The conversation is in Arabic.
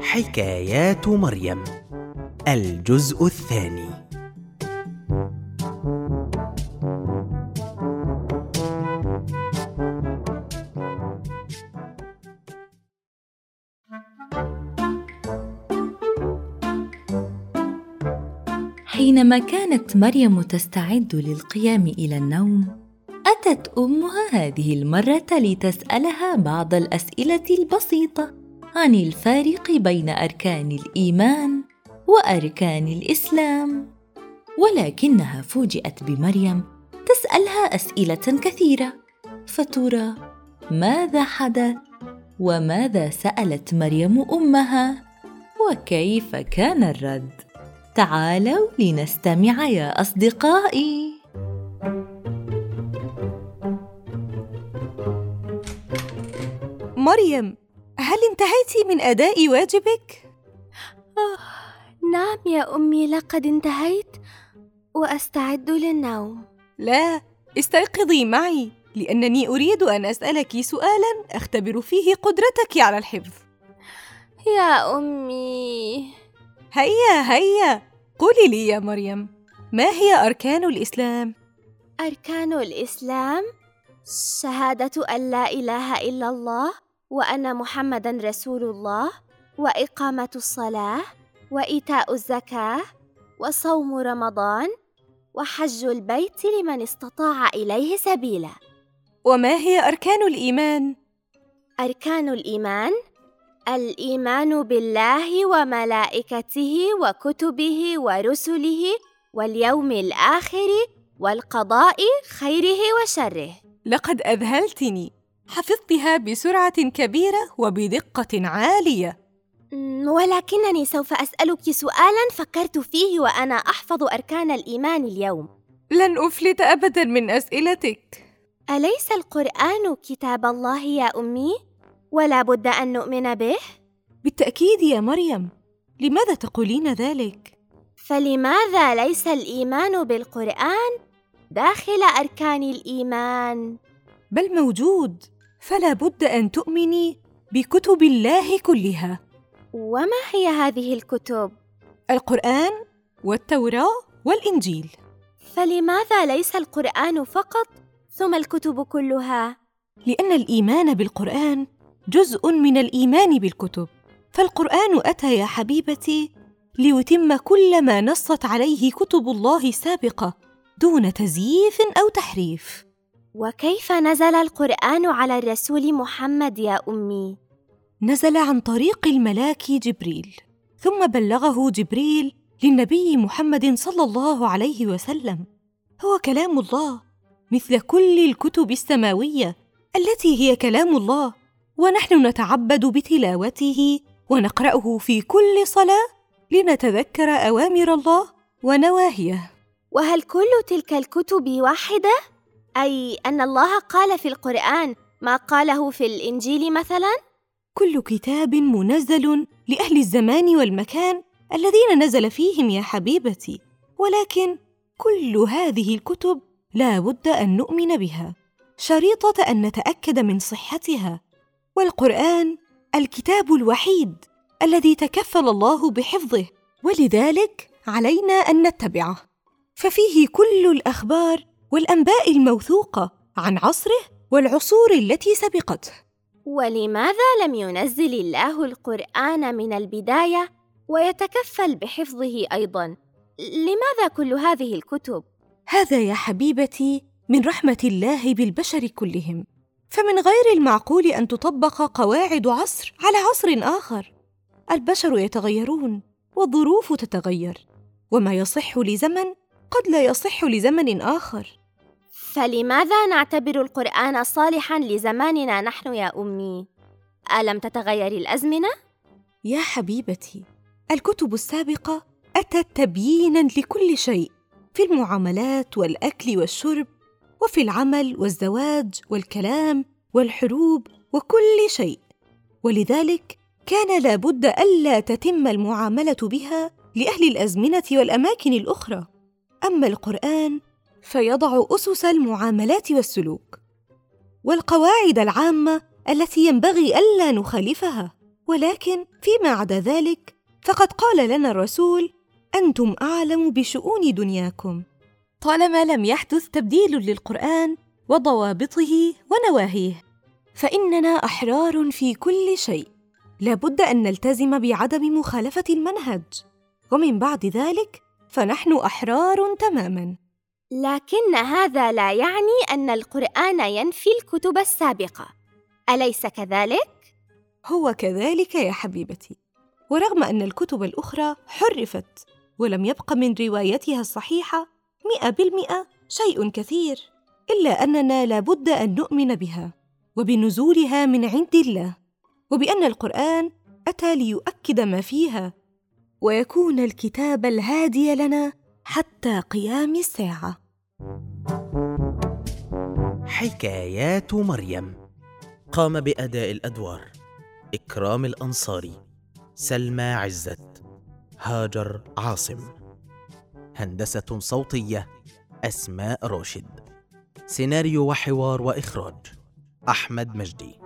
حكايات مريم الجزء الثاني. حينما كانت مريم تستعد للقيام إلى النوم أتت أمها هذه المرة لتسألها بعض الأسئلة البسيطة عن الفارق بين أركان الإيمان وأركان الإسلام. ولكنها فوجئت بمريم تسألها أسئلة كثيرة فترى ماذا حدث وماذا سألت مريم أمها وكيف كان الرد. تعالوا لنستمع يا أصدقائي. مريم هل انتهيت من أداء واجبك؟ آه، نعم يا أمي لقد انتهيت وأستعد للنوم. لا استيقظي معي لأنني أريد أن أسألك سؤالا أختبر فيه قدرتك على الحفظ. يا أمي. هيا هيا قولي لي يا مريم ما هي أركان الإسلام؟ أركان الإسلام شهادة أن لا إله إلا الله وأن محمدا رسول الله وإقامة الصلاة وإيتاء الزكاة وصوم رمضان وحج البيت لمن استطاع إليه سبيلا. وما هي أركان الإيمان؟ أركان الإيمان الإيمان بالله وملائكته وكتبه ورسله واليوم الآخر والقضاء خيره وشره. لقد أذهلتني. حفظتها بسرعة كبيرة وبدقة عالية. ولكنني سوف أسألك سؤالا فكرت فيه وأنا أحفظ أركان الإيمان اليوم. لن أفلت ابدا من أسئلتك. أليس القرآن كتاب الله يا أمي؟ ولا بد أن نؤمن به؟ بالتأكيد يا مريم. لماذا تقولين ذلك؟ فلماذا ليس الإيمان بالقرآن داخل أركان الإيمان؟ بل موجود. فلا بد أن تؤمني بكتب الله كلها. وما هي هذه الكتب؟ القرآن والتوراة والإنجيل. فلماذا ليس القرآن فقط ثم الكتب كلها؟ لأن الإيمان بالقرآن جزء من الإيمان بالكتب. فالقرآن أتى يا حبيبتي ليتم كل ما نصت عليه كتب الله السابقه دون تزييف أو تحريف. وكيف نزل القرآن على الرسول محمد يا أمي؟ نزل عن طريق الملاك جبريل ثم بلغه جبريل للنبي محمد صلى الله عليه وسلم. هو كلام الله مثل كل الكتب السماوية التي هي كلام الله ونحن نتعبد بتلاوته ونقرأه في كل صلاة لنتذكر أوامر الله ونواهيه. وهل كل تلك الكتب واحدة؟ أي أن الله قال في القرآن ما قاله في الإنجيل مثلا؟ كل كتاب منزل لأهل الزمان والمكان الذين نزل فيهم يا حبيبتي ولكن كل هذه الكتب لا بد أن نؤمن بها شريطة أن نتأكد من صحتها والقرآن الكتاب الوحيد الذي تكفل الله بحفظه ولذلك علينا أن نتبعه ففيه كل الأخبار والأنباء الموثوقة عن عصره والعصور التي سبقته. ولماذا لم ينزل الله القرآن من البداية ويتكفل بحفظه أيضا؟ لماذا كل هذه الكتب؟ هذا يا حبيبتي من رحمة الله بالبشر كلهم. فمن غير المعقول أن تطبق قواعد عصر على عصر آخر. البشر يتغيرون والظروف تتغير. وما يصح لزمن قد لا يصح لزمن آخر. فلماذا نعتبر القرآن صالحا لزماننا نحن يا أمي؟ ألم تتغير الأزمنة؟ يا حبيبتي الكتب السابقة أتت تبيينا لكل شيء في المعاملات والأكل والشرب وفي العمل والزواج والكلام والحروب وكل شيء. ولذلك كان لابد ألا تتم المعاملة بها لأهل الأزمنة والأماكن الأخرى. أما القرآن فيضع أسس المعاملات والسلوك والقواعد العامة التي ينبغي ألا نخالفها. ولكن فيما عدا ذلك فقد قال لنا الرسول أنتم أعلم بشؤون دنياكم. طالما لم يحدث تبديل للقرآن وضوابطه ونواهيه فإننا أحرار في كل شيء. لابد أن نلتزم بعدم مخالفة المنهج. ومن بعد ذلك فنحن أحرار تماما. لكن هذا لا يعني أن القرآن ينفي الكتب السابقة. أليس كذلك؟ هو كذلك يا حبيبتي. ورغم أن الكتب الأخرى حرفت ولم يبق من روايتها الصحيحة مئة بالمئة شيء كثير إلا أننا لابد أن نؤمن بها وبنزولها من عند الله وبأن القرآن أتى ليؤكد ما فيها ويكون الكتاب الهادي لنا حتى قيام الساعة. حكايات مريم. قام بأداء الأدوار. إكرام الأنصاري. سلمى عزت. هاجر عاصم. هندسة صوتية. أسماء راشد. سيناريو وحوار وإخراج. أحمد مجدي.